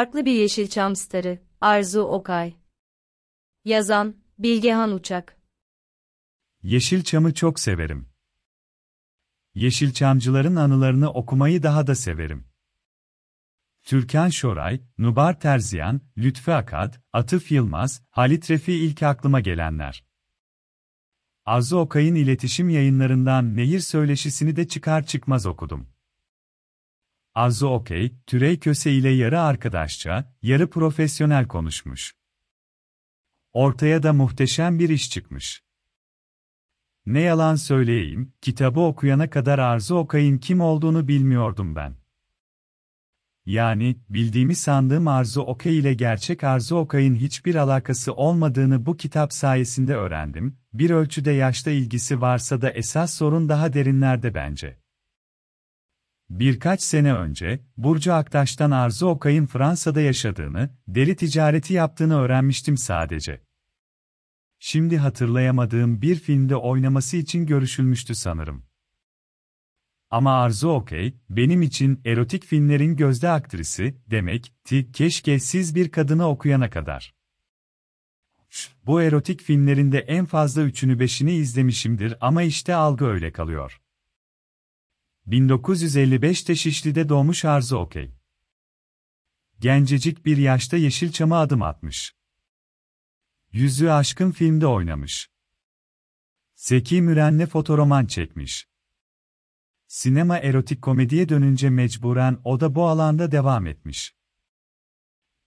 Farklı bir Yeşilçam starı, Arzu Okay. Yazan, Bilgehan Uçak. Yeşilçam'ı çok severim. Yeşilçamcıların anılarını okumayı daha da severim. Türkan Şoray, Nubar Terziyan, Lütfü Akad, Atıf Yılmaz, Halit Refi ilk aklıma gelenler. Arzu Okay'ın iletişim yayınlarından Nehir Söyleşisini de çıkar çıkmaz okudum. Arzu Okey, Türey Köse ile yarı arkadaşça, yarı profesyonel konuşmuş. Ortaya da muhteşem bir iş çıkmış. Ne yalan söyleyeyim, kitabı okuyana kadar Arzu Okay'ın kim olduğunu bilmiyordum ben. Yani, bildiğimi sandığım Arzu Okay ile gerçek Arzu Okay'ın hiçbir alakası olmadığını bu kitap sayesinde öğrendim, bir ölçüde yaşta ilgisi varsa da esas sorun daha derinlerde bence. Birkaç sene önce, Burcu Aktaş'tan Arzu Okay'ın Fransa'da yaşadığını, deli ticareti yaptığını öğrenmiştim sadece. Şimdi hatırlayamadığım bir filmde oynaması için görüşülmüştü sanırım. Ama Arzu Okey, benim için erotik filmlerin gözde aktrisi, demek, ti, keşke siz bir kadını okuyana kadar. Bu erotik filmlerinde en fazla üçünü beşini izlemişimdir ama işte algı öyle kalıyor. 1955'te Şişli'de doğmuş Arzu Okey. Gencecik bir yaşta Yeşilçam'a adım atmış. Yüzü aşkın filmde oynamış. Zeki Müren'le fotoroman çekmiş. Sinema erotik komediye dönünce mecburen o da bu alanda devam etmiş.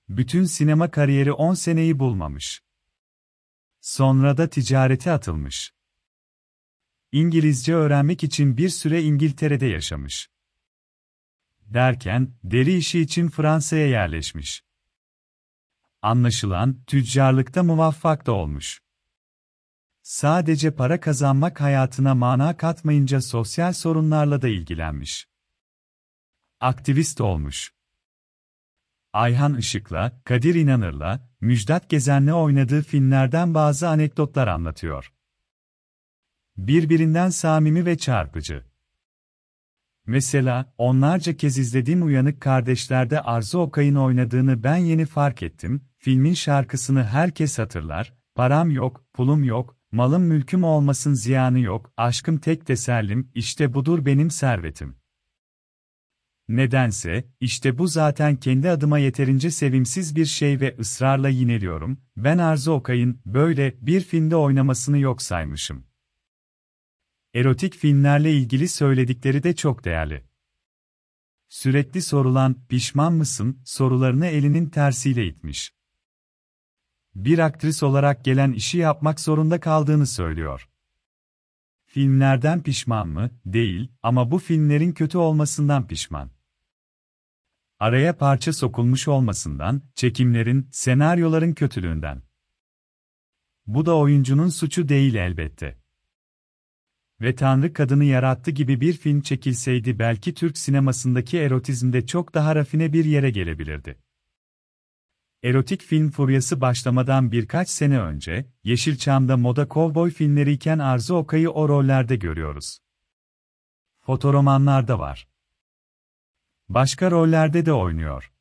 Bütün sinema kariyeri 10 seneyi bulmamış. Sonra da ticarete atılmış. İngilizce öğrenmek için bir süre İngiltere'de yaşamış. Derken, deri işi için Fransa'ya yerleşmiş. Anlaşılan, tüccarlıkta muvaffak da olmuş. Sadece para kazanmak hayatına mana katmayınca sosyal sorunlarla da ilgilenmiş. Aktivist olmuş. Ayhan Işık'la, Kadir İnanır'la, Müjdat Gezen'le oynadığı filmlerden bazı anekdotlar anlatıyor. Birbirinden samimi ve çarpıcı. Mesela, onlarca kez izlediğim Uyanık Kardeşler'de Arzu Okay'ın oynadığını ben yeni fark ettim, filmin şarkısını herkes hatırlar, param yok, pulum yok, malım mülküm olmasın ziyanı yok, aşkım tek tesellim, işte budur benim servetim. Nedense, işte bu zaten kendi adıma yeterince sevimsiz bir şey ve ısrarla yineliyorum, ben Arzu Okay'ın böyle bir filmde oynamasını yok saymışım. Erotik filmlerle ilgili söyledikleri de çok değerli. Sürekli sorulan, pişman mısın, sorularını elinin tersiyle itmiş. Bir aktris olarak gelen işi yapmak zorunda kaldığını söylüyor. Filmlerden pişman mı? Değil, ama bu filmlerin kötü olmasından pişman. Araya parça sokulmuş olmasından, çekimlerin, senaryoların kötülüğünden. Bu da oyuncunun suçu değil elbette ve Tanrı Kadını Yarattı gibi bir film çekilseydi belki Türk sinemasındaki erotizmde çok daha rafine bir yere gelebilirdi. Erotik film furyası başlamadan birkaç sene önce, Yeşilçam'da moda kovboy filmleriyken Arzu Okay'ı o rollerde görüyoruz. Fotoromanlarda var. Başka rollerde de oynuyor.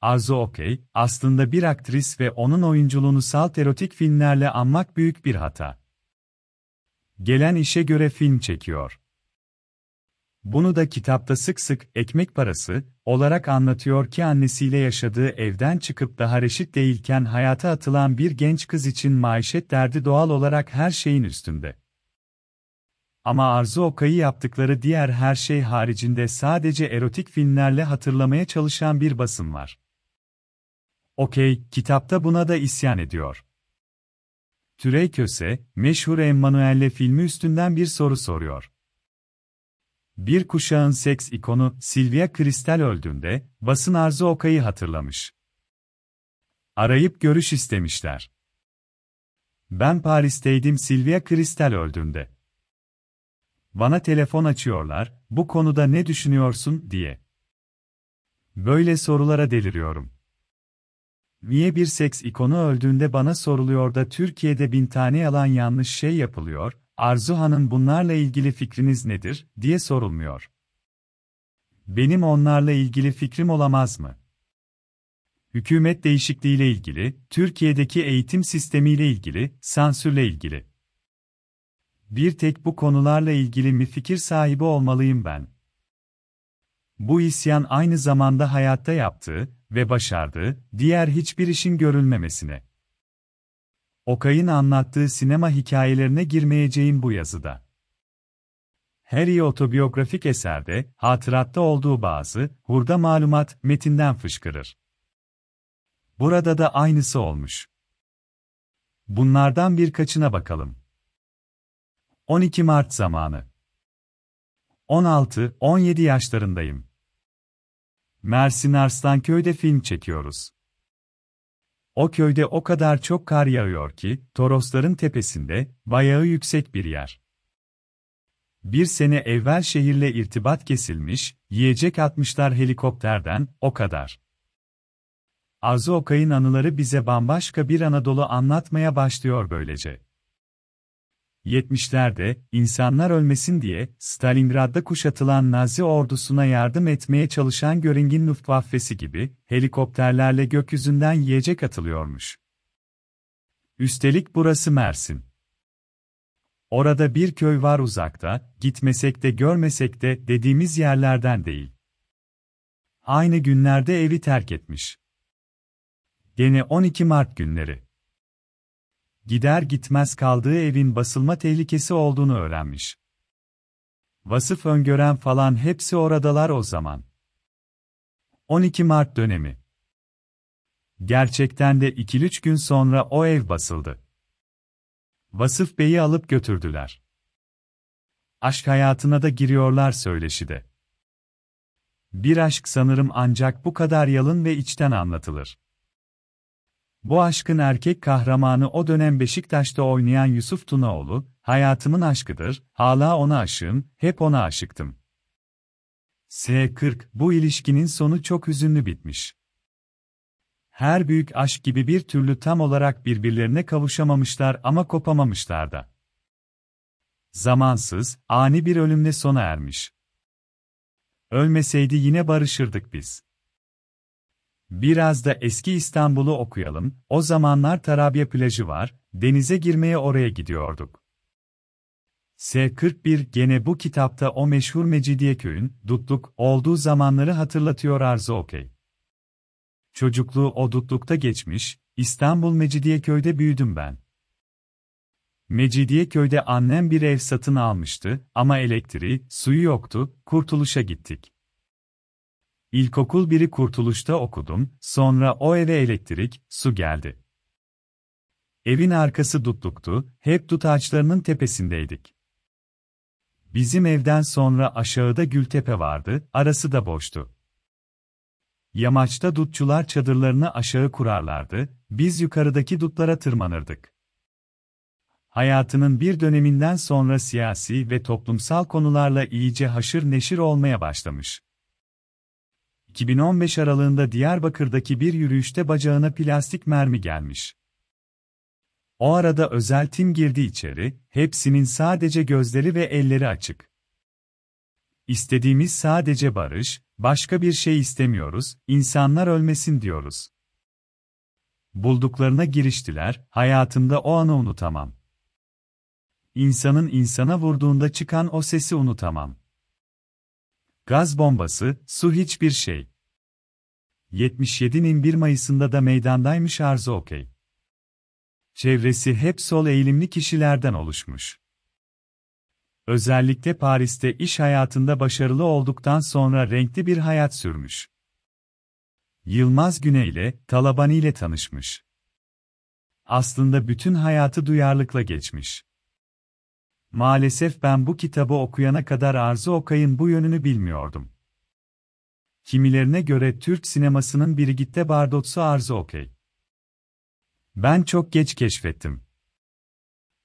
Arzu Okey, aslında bir aktris ve onun oyunculuğunu salt erotik filmlerle anmak büyük bir hata. Gelen işe göre film çekiyor. Bunu da kitapta sık sık ekmek parası olarak anlatıyor ki annesiyle yaşadığı evden çıkıp daha reşit değilken hayata atılan bir genç kız için maişet derdi doğal olarak her şeyin üstünde. Ama Arzu Okay'ı yaptıkları diğer her şey haricinde sadece erotik filmlerle hatırlamaya çalışan bir basın var. Okey, kitapta buna da isyan ediyor. Türey Köse, meşhur Emmanuel'le filmi üstünden bir soru soruyor. Bir kuşağın seks ikonu Sylvia Kristal öldüğünde, basın Arzu Okay'ı hatırlamış. Arayıp görüş istemişler. Ben Paris'teydim Sylvia Kristal öldüğünde. Bana telefon açıyorlar, bu konuda ne düşünüyorsun diye. Böyle sorulara deliriyorum. Niye bir seks ikonu öldüğünde bana soruluyor da Türkiye'de bin tane yalan yanlış şey yapılıyor, Arzu Hanım bunlarla ilgili fikriniz nedir, diye sorulmuyor. Benim onlarla ilgili fikrim olamaz mı? Hükümet değişikliğiyle ilgili, Türkiye'deki eğitim sistemiyle ilgili, sansürle ilgili. Bir tek bu konularla ilgili mi fikir sahibi olmalıyım ben? Bu isyan aynı zamanda hayatta yaptığı ve başardığı diğer hiçbir işin görülmemesine. Okay'ın anlattığı sinema hikayelerine girmeyeceğim bu yazıda. Her iyi otobiyografik eserde, hatıratta olduğu bazı, hurda malumat, metinden fışkırır. Burada da aynısı olmuş. Bunlardan birkaçına bakalım. 12 Mart zamanı. 16-17 yaşlarındayım. Mersin Arslanköy'de film çekiyoruz. O köyde o kadar çok kar yağıyor ki, Torosların tepesinde, bayağı yüksek bir yer. Bir sene evvel şehirle irtibat kesilmiş, yiyecek atmışlar helikopterden, o kadar. Arzu Okay'ın anıları bize bambaşka bir Anadolu anlatmaya başlıyor böylece. 70'lerde, insanlar ölmesin diye, Stalingrad'da kuşatılan Nazi ordusuna yardım etmeye çalışan Göring'in Luftwaffe'si gibi, helikopterlerle gökyüzünden yiyecek atılıyormuş. Üstelik burası Mersin. Orada bir köy var uzakta, gitmesek de görmesek de dediğimiz yerlerden değil. Aynı günlerde evi terk etmiş. Gene 12 Mart günleri. Gider gitmez kaldığı evin basılma tehlikesi olduğunu öğrenmiş. Vasıf öngören falan hepsi oradalar o zaman. 12 Mart dönemi. Gerçekten de 2-3 gün sonra o ev basıldı. Vasıf Bey'i alıp götürdüler. Aşk hayatına da giriyorlar söyleşide. Bir aşk sanırım ancak bu kadar yalın ve içten anlatılır. Bu aşkın erkek kahramanı o dönem Beşiktaş'ta oynayan Yusuf Tunaoğlu, hayatımın aşkıdır, hala ona aşığım, hep ona aşıktım. S40, bu ilişkinin sonu çok hüzünlü bitmiş. Her büyük aşk gibi bir türlü tam olarak birbirlerine kavuşamamışlar ama kopamamışlar da. Zamansız, ani bir ölümle sona ermiş. Ölmeseydi yine barışırdık biz. Biraz da eski İstanbul'u okuyalım, o zamanlar Tarabya plajı var, denize girmeye oraya gidiyorduk. S41 gene bu kitapta o meşhur Mecidiyeköy'ün, dutluk, olduğu zamanları hatırlatıyor Arzu Okey. Çocukluğu o dutlukta geçmiş, İstanbul Mecidiyeköy'de büyüdüm ben. Mecidiyeköy'de annem bir ev satın almıştı ama elektriği, suyu yoktu, kurtuluşa gittik. İlkokul biri Kurtuluş'ta okudum, sonra o eve elektrik, su geldi. Evin arkası dutluktu, hep dut ağaçlarının tepesindeydik. Bizim evden sonra aşağıda Gültepe vardı, arası da boştu. Yamaçta dutçular çadırlarını aşağı kurarlardı, biz yukarıdaki dutlara tırmanırdık. Hayatının bir döneminden sonra siyasi ve toplumsal konularla iyice haşır neşir olmaya başlamış. 2015 aralığında Diyarbakır'daki bir yürüyüşte bacağına plastik mermi gelmiş. O arada özel tim girdi içeri, hepsinin sadece gözleri ve elleri açık. İstediğimiz sadece barış, başka bir şey istemiyoruz, insanlar ölmesin diyoruz. Bulduklarına giriştiler, hayatımda o anı unutamam. İnsanın insana vurduğunda çıkan o sesi unutamam. Gaz bombası, su hiçbir şey. 77'nin 1 Mayıs'ında da meydandaymış Arzu Okey. Çevresi hep sol eğilimli kişilerden oluşmuş. Özellikle Paris'te iş hayatında başarılı olduktan sonra renkli bir hayat sürmüş. Yılmaz Güney ile, Talabani ile tanışmış. Aslında bütün hayatı duyarlılıkla geçmiş. Maalesef ben bu kitabı okuyana kadar Arzu Okay'ın bu yönünü bilmiyordum. Kimilerine göre Türk sinemasının Brigitte Bardot'su Arzu Okey. Ben çok geç keşfettim.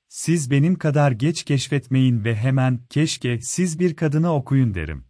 Siz benim kadar geç keşfetmeyin ve hemen, keşke siz bir kadını okuyun derim.